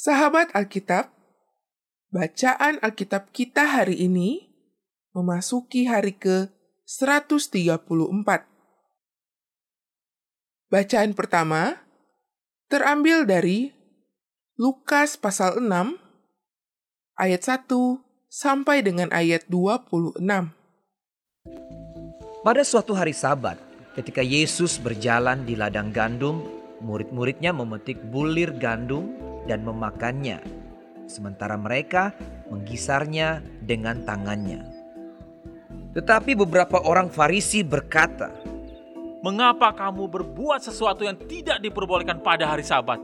Sahabat Alkitab, bacaan Alkitab kita hari ini memasuki hari ke-134. Bacaan pertama terambil dari Lukas pasal 6 ayat 1 sampai dengan ayat 26. Pada suatu hari Sabat, ketika Yesus berjalan di ladang gandum, murid-muridnya memetik bulir gandum dan memakannya, sementara mereka menggisarnya dengan tangannya. Tetapi beberapa orang Farisi berkata, Mengapa kamu berbuat sesuatu yang tidak diperbolehkan pada hari Sabat?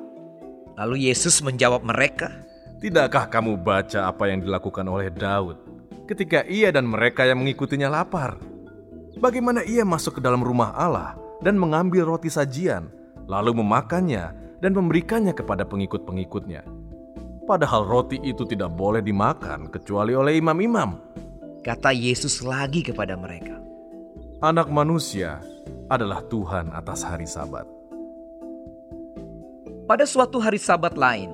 Lalu Yesus menjawab mereka, Tidakkah kamu baca apa yang dilakukan oleh Daud ketika ia dan mereka yang mengikutinya lapar? Bagaimana ia masuk ke dalam rumah Allah dan mengambil roti sajian, lalu memakannya dan memberikannya kepada pengikut-pengikutnya. Padahal roti itu tidak boleh dimakan kecuali oleh imam-imam. kata Yesus lagi kepada mereka. Anak manusia adalah Tuhan atas hari Sabat. Pada suatu hari sabat lain,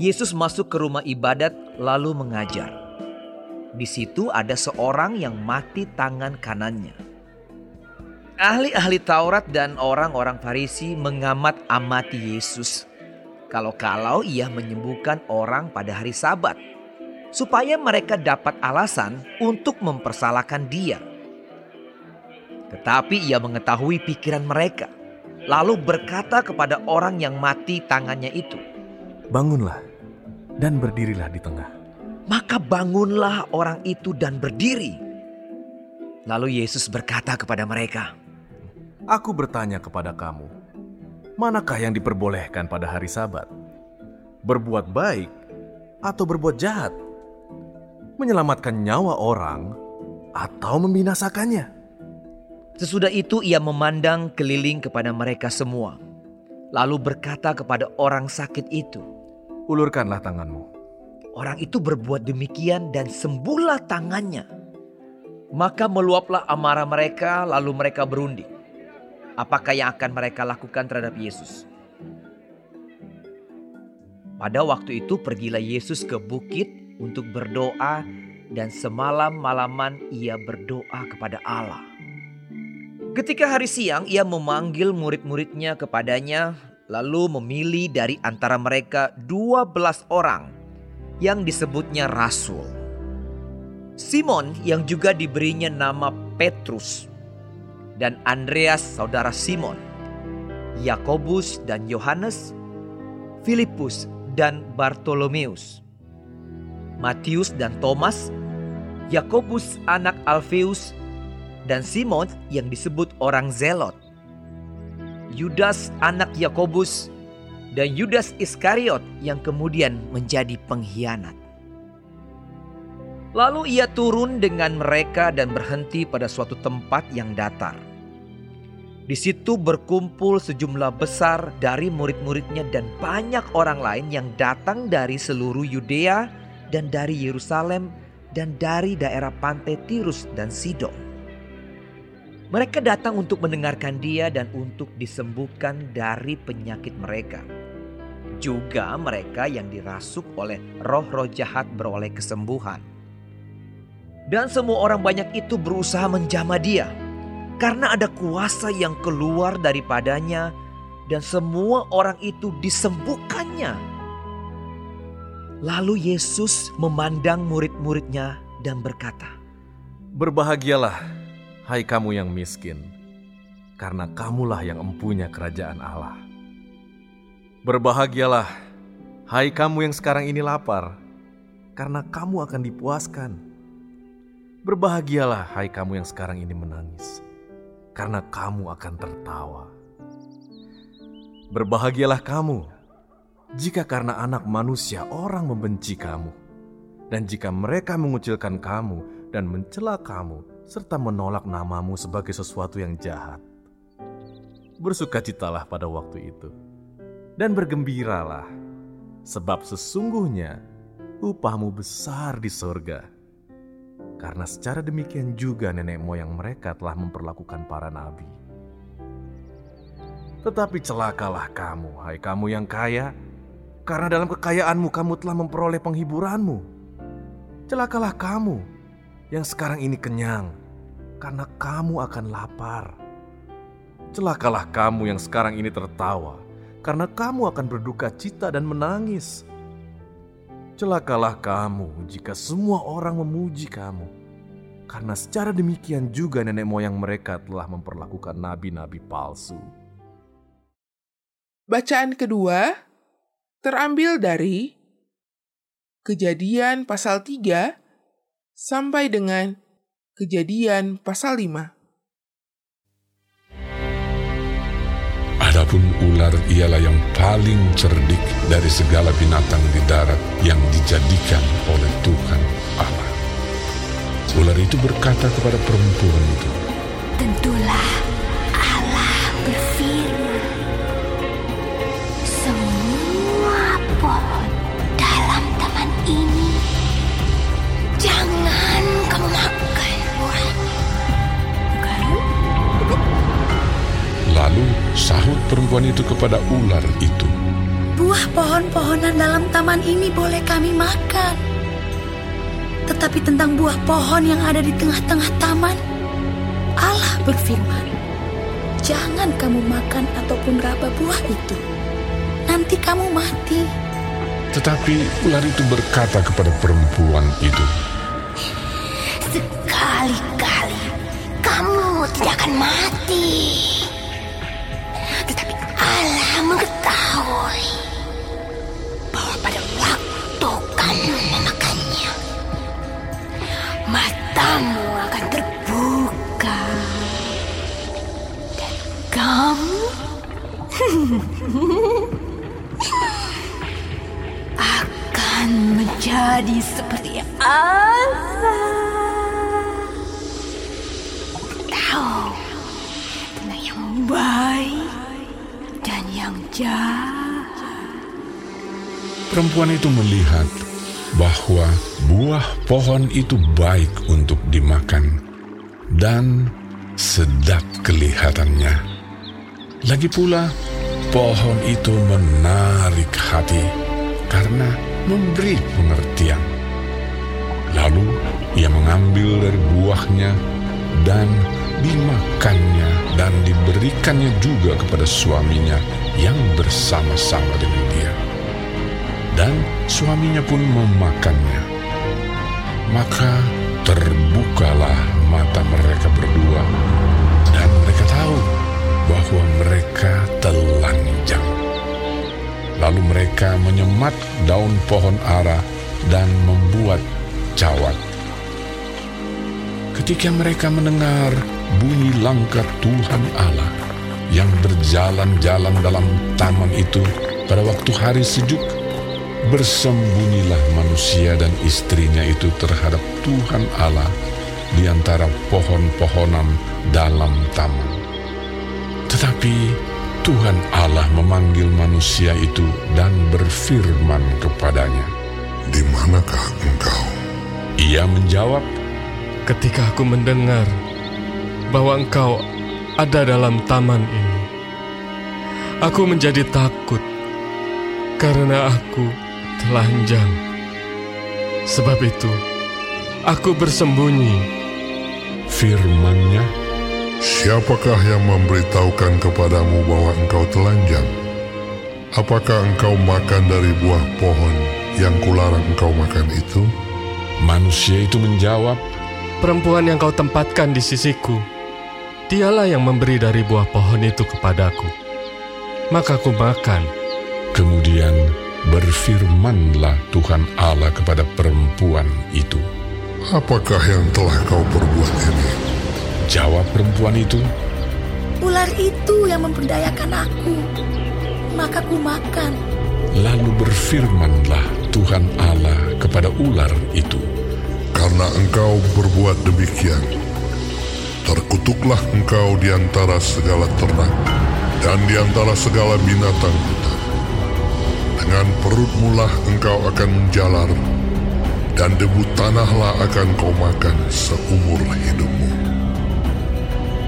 Yesus masuk ke rumah ibadat lalu mengajar. Di situ ada seorang yang mati tangan kanannya. Ahli-ahli Taurat dan orang-orang Farisi mengamat amati Yesus. Kalau-kalau ia menyembuhkan orang pada hari Sabat, supaya mereka dapat alasan untuk mempersalahkan dia. Tetapi ia mengetahui pikiran mereka, lalu berkata kepada orang yang mati tangannya itu, Bangunlah dan berdirilah di tengah. Maka bangunlah orang itu dan berdiri. Lalu Yesus berkata kepada mereka, Aku bertanya kepada kamu, manakah yang diperbolehkan pada hari Sabat? Berbuat baik atau berbuat jahat? Menyelamatkan nyawa orang atau membinasakannya? Sesudah itu ia memandang keliling kepada mereka semua. Lalu berkata kepada orang sakit itu, Ulurkanlah tanganmu. Orang itu berbuat demikian dan sembuhlah tangannya. Maka meluaplah amarah mereka lalu mereka berunding. Apakah yang akan mereka lakukan terhadap Yesus? Pada waktu itu pergilah Yesus ke bukit untuk berdoa dan semalam-malaman ia berdoa kepada Allah. Ketika hari siang ia memanggil murid-muridnya kepadanya lalu memilih dari antara mereka 12 orang yang disebutnya rasul. Simon yang juga diberinya nama Petrus dan Andreas saudara Simon, Yakobus dan Yohanes, Filipus dan Bartolomeus, Matius dan Thomas, Yakobus anak Alfeus dan Simon yang disebut orang Zelot, Yudas anak Yakobus dan Yudas Iskariot yang kemudian menjadi pengkhianat. Lalu ia turun dengan mereka dan berhenti pada suatu tempat yang datar. Di situ berkumpul sejumlah besar dari murid-muridnya dan banyak orang lain yang datang dari seluruh Yudea dan dari Yerusalem dan dari daerah pantai Tirus dan Sidon. Mereka datang untuk mendengarkan dia dan untuk disembuhkan dari penyakit mereka. Juga mereka yang dirasuk oleh roh-roh jahat beroleh kesembuhan. Dan semua orang banyak itu berusaha menjamah dia. Karena ada kuasa yang keluar daripadanya dan semua orang itu disembuhkannya. Lalu Yesus memandang murid-muridnya dan berkata, Berbahagialah, hai kamu yang miskin, karena kamulah yang empunya kerajaan Allah. Berbahagialah, hai kamu yang sekarang ini lapar, karena kamu akan dipuaskan. Berbahagialah, hai kamu yang sekarang ini menangis, karena kamu akan tertawa. Berbahagialah kamu jika karena anak manusia orang membenci kamu, dan jika mereka mengucilkan kamu dan mencela kamu, serta menolak namamu sebagai sesuatu yang jahat. Bersukacitalah pada waktu itu, dan bergembiralah, sebab sesungguhnya upahmu besar di sorga. Karena secara demikian juga nenek moyang mereka telah memperlakukan para nabi. Tetapi celakalah kamu, hai kamu yang kaya, karena dalam kekayaanmu kamu telah memperoleh penghiburanmu. Celakalah kamu yang sekarang ini kenyang, karena kamu akan lapar. Celakalah kamu yang sekarang ini tertawa, karena kamu akan berduka cita dan menangis. Celakalah kamu jika semua orang memuji kamu, karena secara demikian juga nenek moyang mereka telah memperlakukan nabi-nabi palsu. Bacaan kedua terambil dari Kejadian pasal 3 sampai dengan Kejadian pasal 5. Adapun ular ialah yang paling cerdik dari segala binatang di darat yang dijadikan oleh Tuhan Allah. Ular itu berkata kepada perempuan itu, Tentulah Allah berfirman, semua pohon dalam taman ini jangan kamu makan buahnya. Lalu sahut perempuan itu kepada ular itu, Buah pohon-pohonan dalam taman ini boleh kami makan. Tetapi tentang buah pohon yang ada di tengah-tengah taman, Allah berfirman, Jangan kamu makan ataupun raba buah itu. Nanti kamu mati. Tetapi ular itu berkata kepada perempuan itu, Sekali-kali kamu tidak akan mati. Allah mengetahui bahwa pada waktu kamu memakannya, matamu akan terbuka dan kamu akan menjadi seperti Allah. Tahu tentang jahat. Perempuan itu melihat bahwa buah pohon itu baik untuk dimakan dan sedap kelihatannya. Lagi pula, pohon itu menarik hati karena memberi pengertian. Lalu ia mengambil dari buahnya dan dimakannya dan diberikannya juga kepada suaminya yang bersama-sama dengan dia dan suaminya pun memakannya. Maka terbukalah mata mereka berdua, dan mereka tahu bahwa mereka telanjang. Lalu mereka menyemat daun pohon ara dan membuat cawat. Ketika mereka mendengar bunyi langkah Tuhan Allah yang berjalan-jalan dalam taman itu pada waktu hari sejuk, bersembunyilah manusia dan istrinya itu terhadap Tuhan Allah di antara pohon-pohonan dalam taman. Tetapi Tuhan Allah memanggil manusia itu dan berfirman kepadanya. Di manakah engkau? Ia menjawab, ketika aku mendengar bahwa engkau ada dalam taman ini. Aku menjadi takut karena aku telanjang. Sebab itu, aku bersembunyi. firmannya, Siapakah yang memberitahukan kepadamu bahwa engkau telanjang? Apakah engkau makan dari buah pohon yang kularang engkau makan itu? manusia itu menjawab, Perempuan yang kau tempatkan di sisiku, dialah yang memberi dari buah pohon itu kepadaku. Maka aku makan. Kemudian berfirmanlah Tuhan Allah kepada perempuan itu. Apakah yang telah kau perbuat ini? Jawab perempuan itu, Ular itu yang memperdayakan aku. Maka ku makan. lalu berfirmanlah Tuhan Allah kepada ular itu. Karena engkau berbuat demikian, terkutuklah engkau di antara segala ternak dan di antara segala binatang hutan. Dengan perutmulah engkau akan menjalar, dan debu tanahlah akan kau makan seumur hidupmu.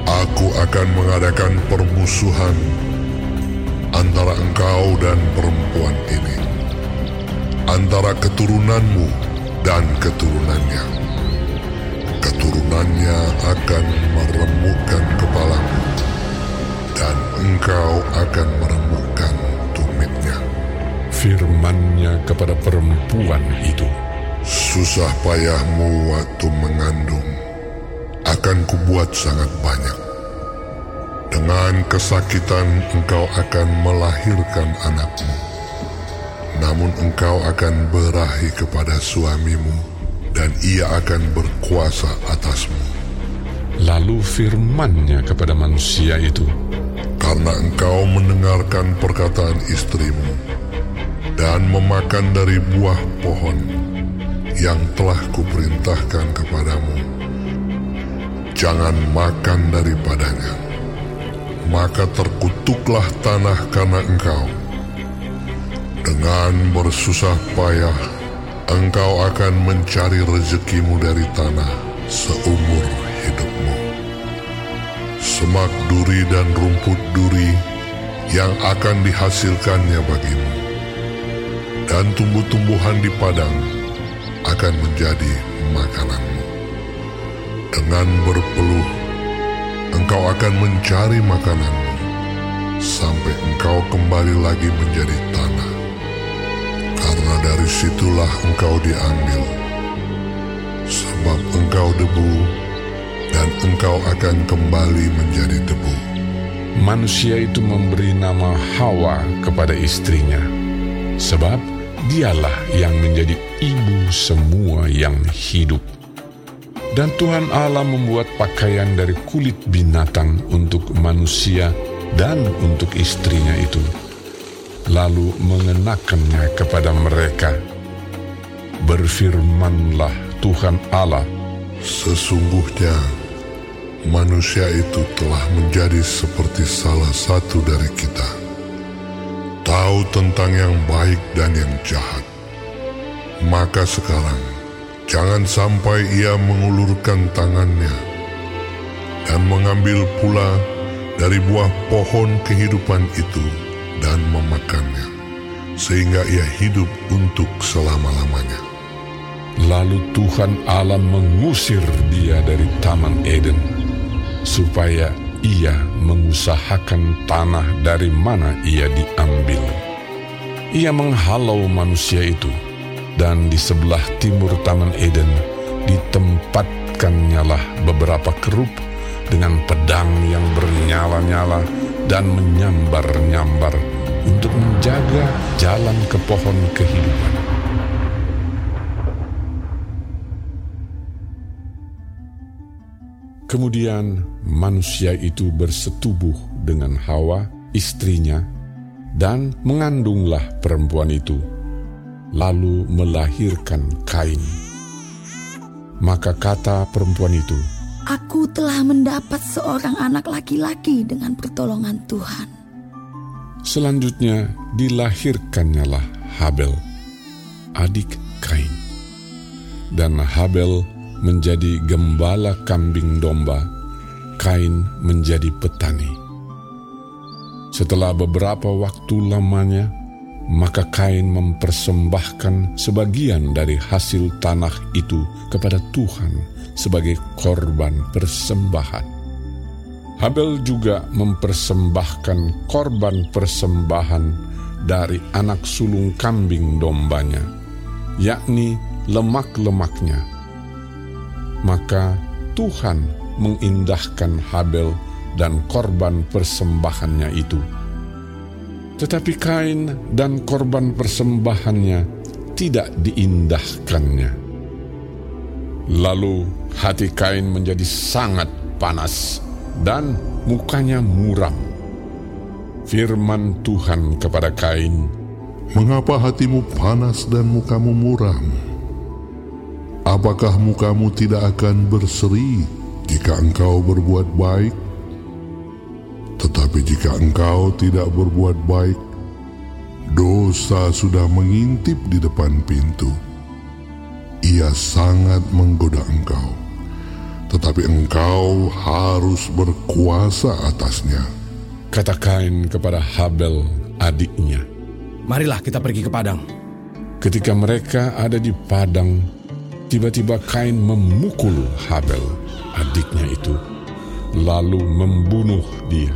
Aku akan mengadakan permusuhan antara engkau dan perempuan ini, antara keturunanmu dan keturunannya. Keturunannya akan meremukkan kepalamu, dan engkau akan meremukkan tumitnya. Firmannya kepada perempuan itu, Susah payahmu waktu mengandung akan kubuat sangat banyak. Dengan kesakitan engkau akan melahirkan anakmu. Namun engkau akan berahi kepada suamimu dan ia akan berkuasa atasmu. Lalu firmannya kepada manusia itu, Karena engkau mendengarkan perkataan istrimu dan memakan dari buah pohon yang telah kuperintahkan kepadamu. Jangan makan daripadanya, maka terkutuklah tanah karena engkau. Dengan bersusah payah, engkau akan mencari rezekimu dari tanah seumur hidupmu. Semak duri dan rumput duri yang akan dihasilkannya bagimu. Dan tumbuh-tumbuhan di padang akan menjadi makananmu. Dengan berpeluh, engkau akan mencari makananmu sampai engkau kembali lagi menjadi tanah. Karena dari situlah engkau diambil. Sebab engkau debu dan engkau akan kembali menjadi debu. manusia itu memberi nama Hawa kepada istrinya, sebab dialah yang menjadi ibu semua yang hidup. Dan Tuhan Allah membuat pakaian dari kulit binatang untuk manusia dan untuk istrinya itu, lalu mengenakannya kepada mereka. Berfirmanlah Tuhan Allah, Sesungguhnya manusia itu telah menjadi seperti salah satu dari kita. Tahu tentang yang baik dan yang jahat. Maka sekarang jangan sampai ia mengulurkan tangannya dan mengambil pula dari buah pohon kehidupan itu dan memakannya sehingga ia hidup untuk selama-lamanya. Lalu Tuhan Allah mengusir dia dari Taman Eden, supaya ia mengusahakan tanah dari mana ia diambil. Ia menghalau manusia itu, dan di sebelah timur Taman Eden ditempatkannya lah beberapa kerub dengan pedang yang bernyala-nyala dan menyambar-nyambar untuk menjaga jalan ke pohon kehidupan. Kemudian manusia itu bersetubuh dengan Hawa, istrinya, dan mengandunglah perempuan itu, lalu melahirkan Kain. Maka kata perempuan itu, Aku telah mendapat seorang anak laki-laki dengan pertolongan Tuhan. selanjutnya dilahirkannyalah Habel, adik Kain. Dan Habel menjadi gembala kambing domba, Kain menjadi petani. Setelah beberapa waktu lamanya, maka Kain mempersembahkan sebagian dari hasil tanah itu kepada Tuhan sebagai korban persembahan. Habel juga mempersembahkan korban persembahan dari anak sulung kambing dombanya, yakni lemak-lemaknya. Maka Tuhan mengindahkan Habel dan korban persembahannya itu. Tetapi Kain dan korban persembahannya tidak diindahkannya. Lalu hati Kain menjadi sangat panas dan mukanya muram. Firman Tuhan kepada Kain, Mengapa hatimu panas dan mukamu muram? Apakah mukamu tidak akan berseri jika engkau berbuat baik? Tetapi jika engkau tidak berbuat baik, dosa sudah mengintip di depan pintu. Ia sangat menggoda engkau, tetapi engkau harus berkuasa atasnya. kata Kain kepada Habel adiknya. Marilah kita pergi ke padang. Ketika mereka ada di padang, tiba-tiba Kain memukul Habel, adiknya itu, lalu membunuh dia.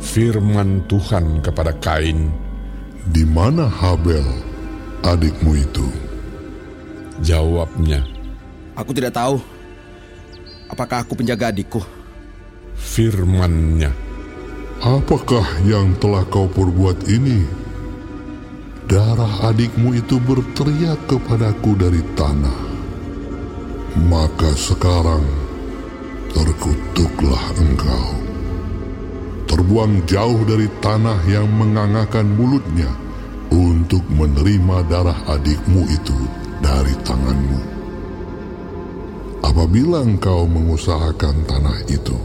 Firman Tuhan kepada Kain, Di mana Habel, adikmu itu? jawabnya, Aku tidak tahu. Apakah aku penjaga adikku? firmannya, Apakah yang telah kau perbuat ini? Darah adikmu itu berteriak kepadaku dari tanah. Maka sekarang terkutuklah engkau. Terbuang jauh dari tanah yang mengangakan mulutnya untuk menerima darah adikmu itu dari tanganmu. Apabila engkau mengusahakan tanah itu,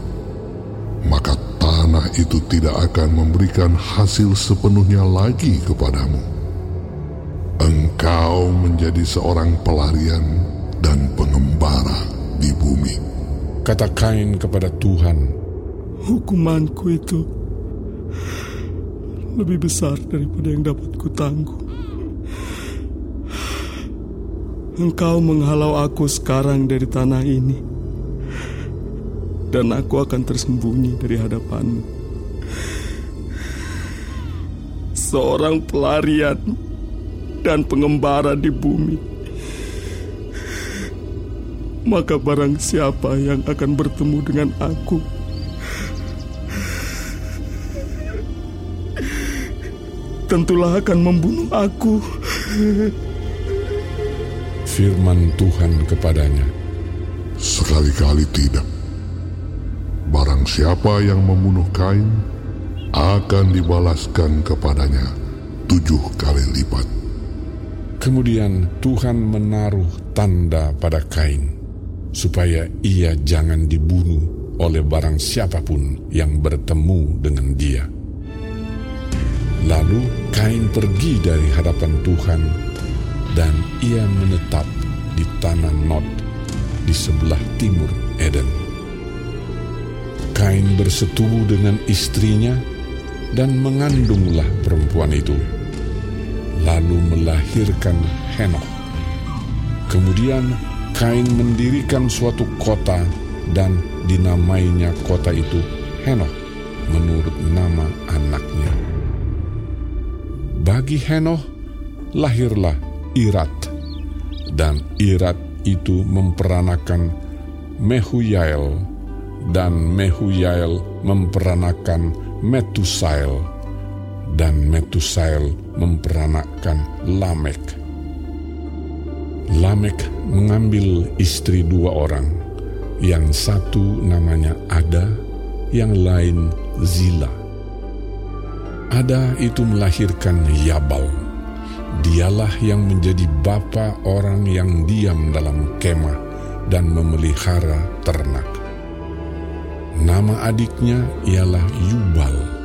maka tanah itu tidak akan memberikan hasil sepenuhnya lagi kepadamu. Engkau menjadi seorang pelarian dan pengembara di bumi. kata Kain kepada Tuhan, Hukumanku itu lebih besar daripada yang dapat kutangguh. Engkau menghalau aku sekarang dari tanah ini, dan aku akan tersembunyi dari hadapanmu. Seorang pelarian dan pengembara di bumi. Maka barang siapa yang akan bertemu dengan aku tentulah akan membunuh aku. firman Tuhan kepadanya, Sekali-kali tidak. Barang siapa yang membunuh Kain akan dibalaskan kepadanya tujuh kali lipat. Kemudian Tuhan menaruh tanda pada Kain, supaya ia jangan dibunuh oleh barang siapa pun yang bertemu dengan dia. Lalu Kain pergi dari hadapan Tuhan, dan ia menetap di tanah Nod di sebelah timur Eden. Kain bersetubuh dengan istrinya dan mengandunglah perempuan itu lalu melahirkan Henok. Kemudian Kain mendirikan suatu kota dan dinamainya kota itu Henok menurut nama anaknya. Bagi Henok lahirlah Irat dan Irat itu memperanakan Mehuyael dan Mehuyael memperanakan Metusael dan Metusael memperanakan Lamek. Lamek mengambil istri dua orang, yang satu namanya Ada, yang lain Zila. Ada itu melahirkan Yabal. Dialah yang menjadi bapa orang yang diam dalam kemah dan memelihara ternak. Nama adiknya ialah Yubal.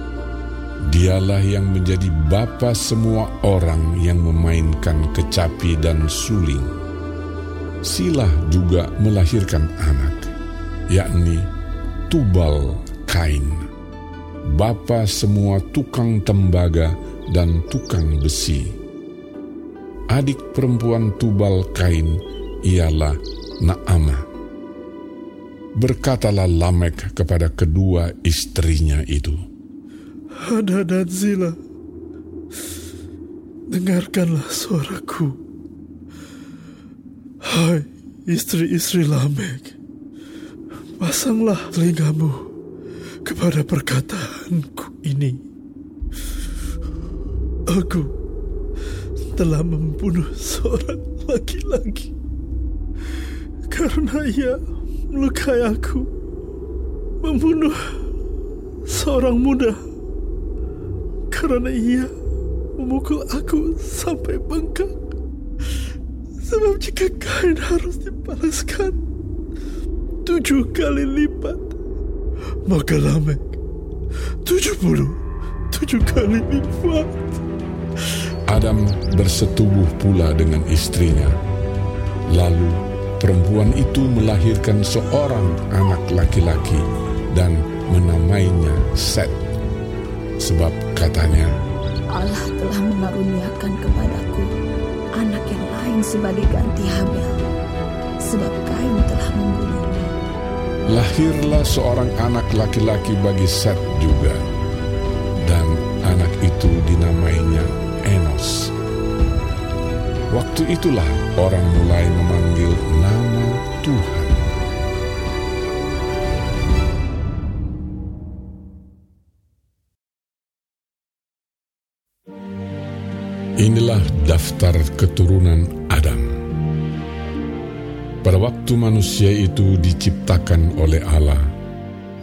Dialah yang menjadi bapa semua orang yang memainkan kecapi dan suling. Silah juga melahirkan anak, yakni Tubal Kain, bapa semua tukang tembaga dan tukang besi. Adik perempuan Tubal Kain ialah Naamah. Berkatalah Lamek kepada kedua istrinya itu, Ada dan Zila, dengarkanlah suaraku. Hai istri-istri Lamek, pasanglah telingamu kepada perkataanku ini. Aku telah membunuh seorang laki-laki karena ia melukai aku, membunuh seorang muda karena ia memukul aku sampai bengkak. Sebab jika kain harus dibalaskan tujuh kali lipat, maka Lamek tujuh puluh tujuh kali lipat. Adam bersetubuh pula dengan istrinya. Lalu perempuan itu melahirkan seorang anak laki-laki dan menamainya Set. Sebab katanya, Allah telah mengaruniakan kepadaku Kain sebagai ganti Habel, sebab Kain telah membunuhnya. Lahirlah seorang anak laki-laki bagi Set juga, dan anak itu dinamainya Enos. Waktu itulah orang mulai memanggil nama Tuhan. Inilah daftar keturunan Adam. Pada waktu manusia itu diciptakan oleh Allah,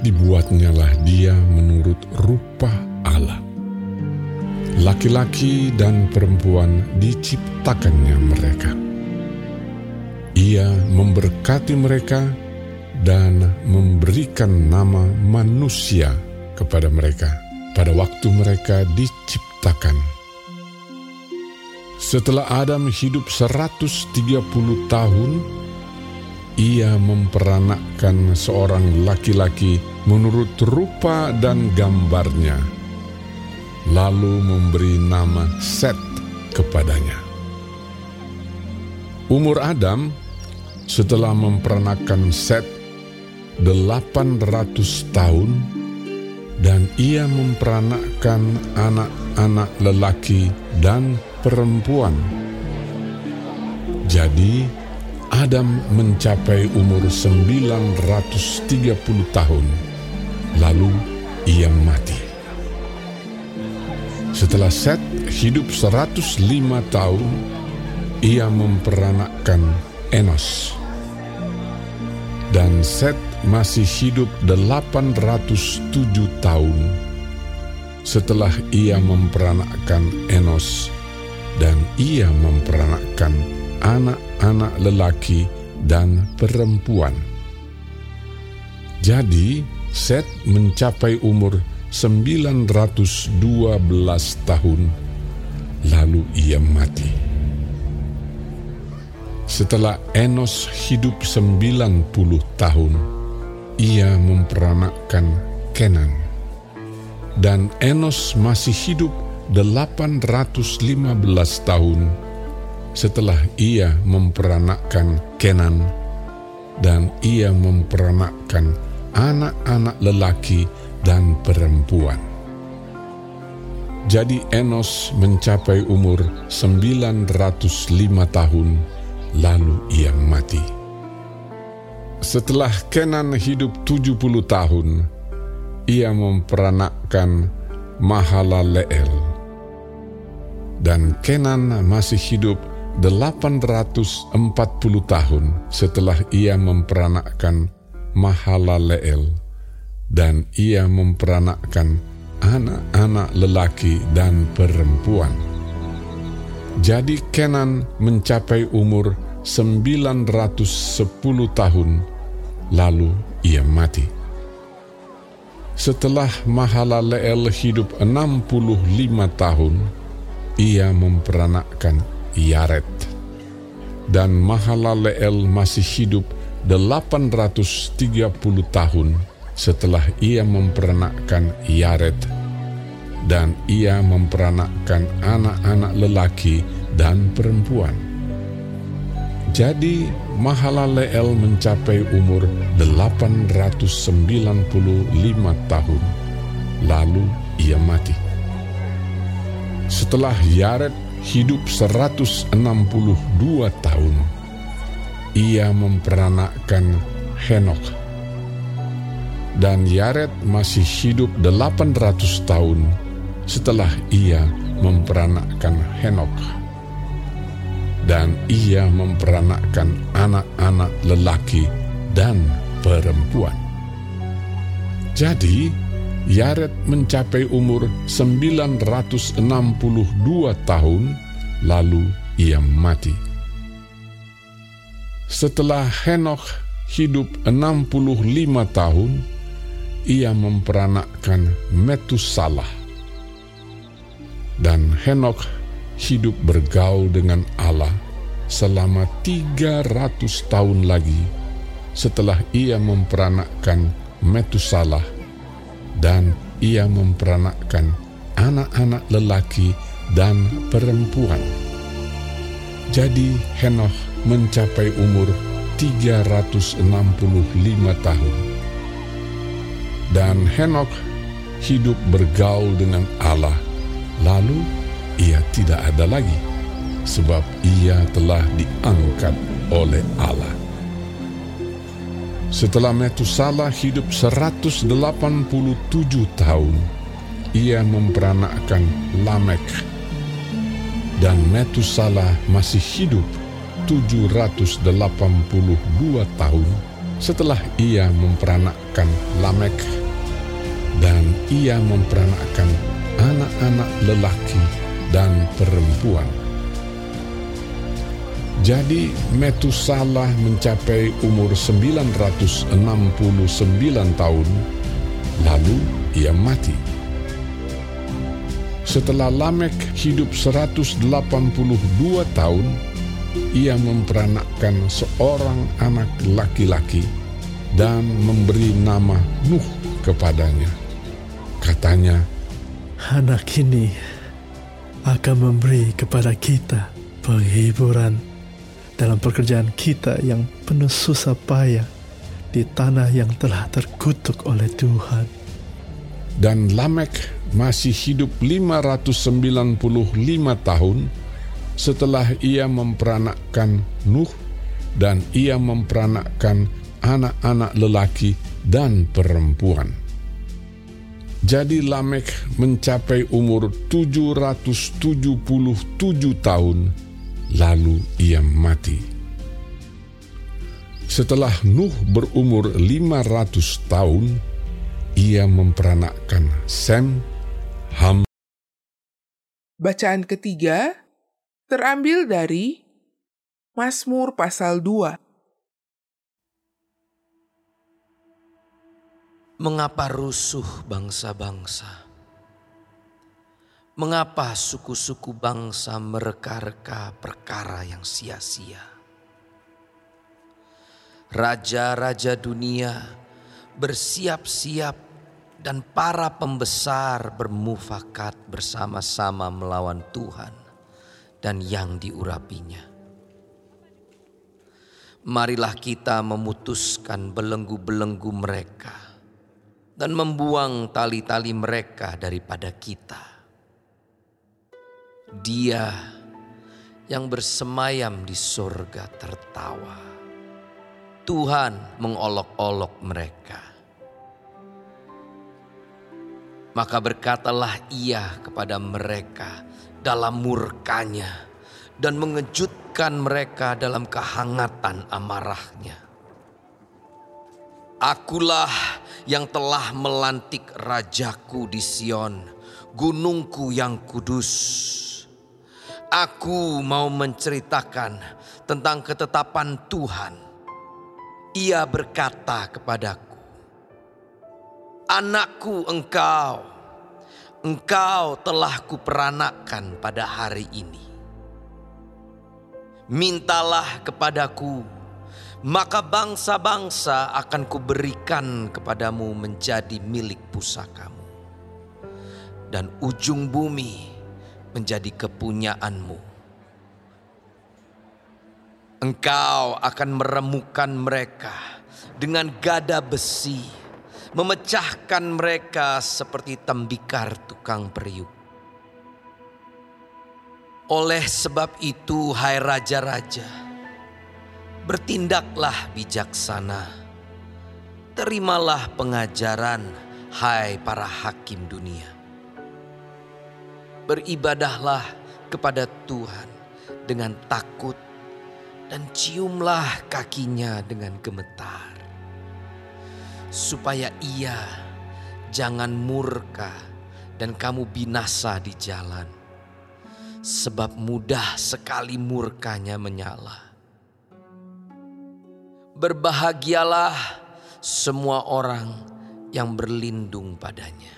dibuatnyalah dia menurut rupa Allah. Laki-laki dan perempuan diciptakannya mereka. Ia memberkati mereka dan memberikan nama manusia kepada mereka pada waktu mereka diciptakan. Setelah Adam hidup 130 tahun, ia memperanakkan seorang laki-laki menurut rupa dan gambarnya, lalu memberi nama Set kepadanya. Umur Adam setelah memperanakkan Set 800 tahun dan ia memperanakkan anak-anak lelaki dan perempuan. Jadi Adam mencapai umur 930 tahun, lalu ia mati. Setelah Set hidup 105 tahun, ia memperanakkan Enos. Dan Set masih hidup 807 tahun setelah ia memperanakkan Enos dan ia memperanakkan anak-anak lelaki dan perempuan. Jadi, Set mencapai umur 912 tahun, lalu ia mati. Setelah Enos hidup 90 tahun, ia memperanakkan Kenan. Dan Enos masih hidup 815 tahun setelah ia memperanakkan Kenan dan ia memperanakkan anak-anak lelaki dan perempuan. Jadi Enos mencapai umur 905 tahun lalu ia mati. Setelah Kenan hidup 70 tahun, ia memperanakkan Mahalaleel. Dan Kenan masih hidup 840 tahun setelah ia memperanakkan Mahalaleel. Dan ia memperanakkan anak-anak lelaki dan perempuan. Jadi Kenan mencapai umur 910 tahun, lalu ia mati. Setelah Mahalaleel hidup 65 tahun, ia memperanakkan Yaret. Dan Mahalaleel masih hidup 830 tahun setelah ia memperanakkan Yaret. Dan ia memperanakkan anak-anak lelaki dan perempuan. Jadi Mahalaleel mencapai umur 895 tahun, lalu ia mati. Setelah Yared hidup 162 tahun, ia memperanakkan Henok. Dan Yared masih hidup 800 tahun setelah ia memperanakkan Henok dan ia memperanakkan anak-anak lelaki dan perempuan. Jadi, Yared mencapai umur 962 tahun, lalu ia mati. Setelah Henok hidup 65 tahun, ia memperanakkan Metusalah. Dan Henok hidup bergaul dengan Allah selama 300 tahun lagi setelah ia memperanakkan Metusalah dan ia memperanakkan anak-anak lelaki dan perempuan. Jadi Henoch mencapai umur 365 tahun. Dan Henok hidup bergaul dengan Allah, lalu ia tidak ada lagi, sebab ia telah diangkat oleh Allah. Setelah Metusala hidup 187 tahun, ia memperanakkan Lamek. Dan Metusala masih hidup 782 tahun setelah ia memperanakkan Lamek dan ia memperanakkan anak-anak lelaki dan perempuan. Jadi Metusala mencapai umur 969 tahun, lalu ia mati. Setelah Lamek hidup 182 tahun, ia memperanakkan seorang anak laki-laki dan memberi nama Nuh kepadanya. Katanya, Anak ini akan memberi kepada kita penghiburan dalam pekerjaan kita yang penuh susah payah di tanah yang telah terkutuk oleh Tuhan. Dan Lamek masih hidup 595 tahun setelah ia memperanakkan Nuh dan ia memperanakkan anak-anak lelaki dan perempuan. Jadi Lamek mencapai umur 777 tahun, lalu ia mati. Setelah Nuh berumur 500 tahun, ia memperanakkan Sem, Ham. Bacaan ketiga terambil dari Mazmur pasal 2. Mengapa rusuh bangsa-bangsa? Mengapa suku-suku bangsa mereka-reka perkara yang sia-sia? Raja-raja dunia bersiap-siap dan para pembesar bermufakat bersama-sama melawan Tuhan dan yang diurapinya. Marilah kita memutuskan belenggu-belenggu mereka dan membuang tali-tali mereka daripada kita. Dia yang bersemayam di surga tertawa. Tuhan mengolok-olok mereka. Maka berkatalah ia kepada mereka dalam murkanya dan mengejutkan mereka dalam kehangatan amarahnya. Akulah yang telah melantik rajaku di Sion, gunungku yang kudus. Aku mau menceritakan tentang ketetapan Tuhan. Ia berkata kepadaku, "Anakku, engkau, engkau telah kuperanakkan pada hari ini. Mintalah kepadaku, maka bangsa-bangsa akan kuberikan kepadamu menjadi milik pusakamu. Dan ujung bumi menjadi kepunyaanmu. Engkau akan meremukan mereka dengan gada besi, memecahkan mereka seperti tembikar tukang periuk. Oleh sebab itu, hai raja-raja, bertindaklah bijaksana. Terimalah pengajaran, hai para hakim dunia. Beribadahlah kepada Tuhan dengan takut dan ciumlah kakinya dengan gemetar. Supaya ia jangan murka dan kamu binasa di jalan. Sebab mudah sekali murkanya menyala. Berbahagialah semua orang yang berlindung padanya.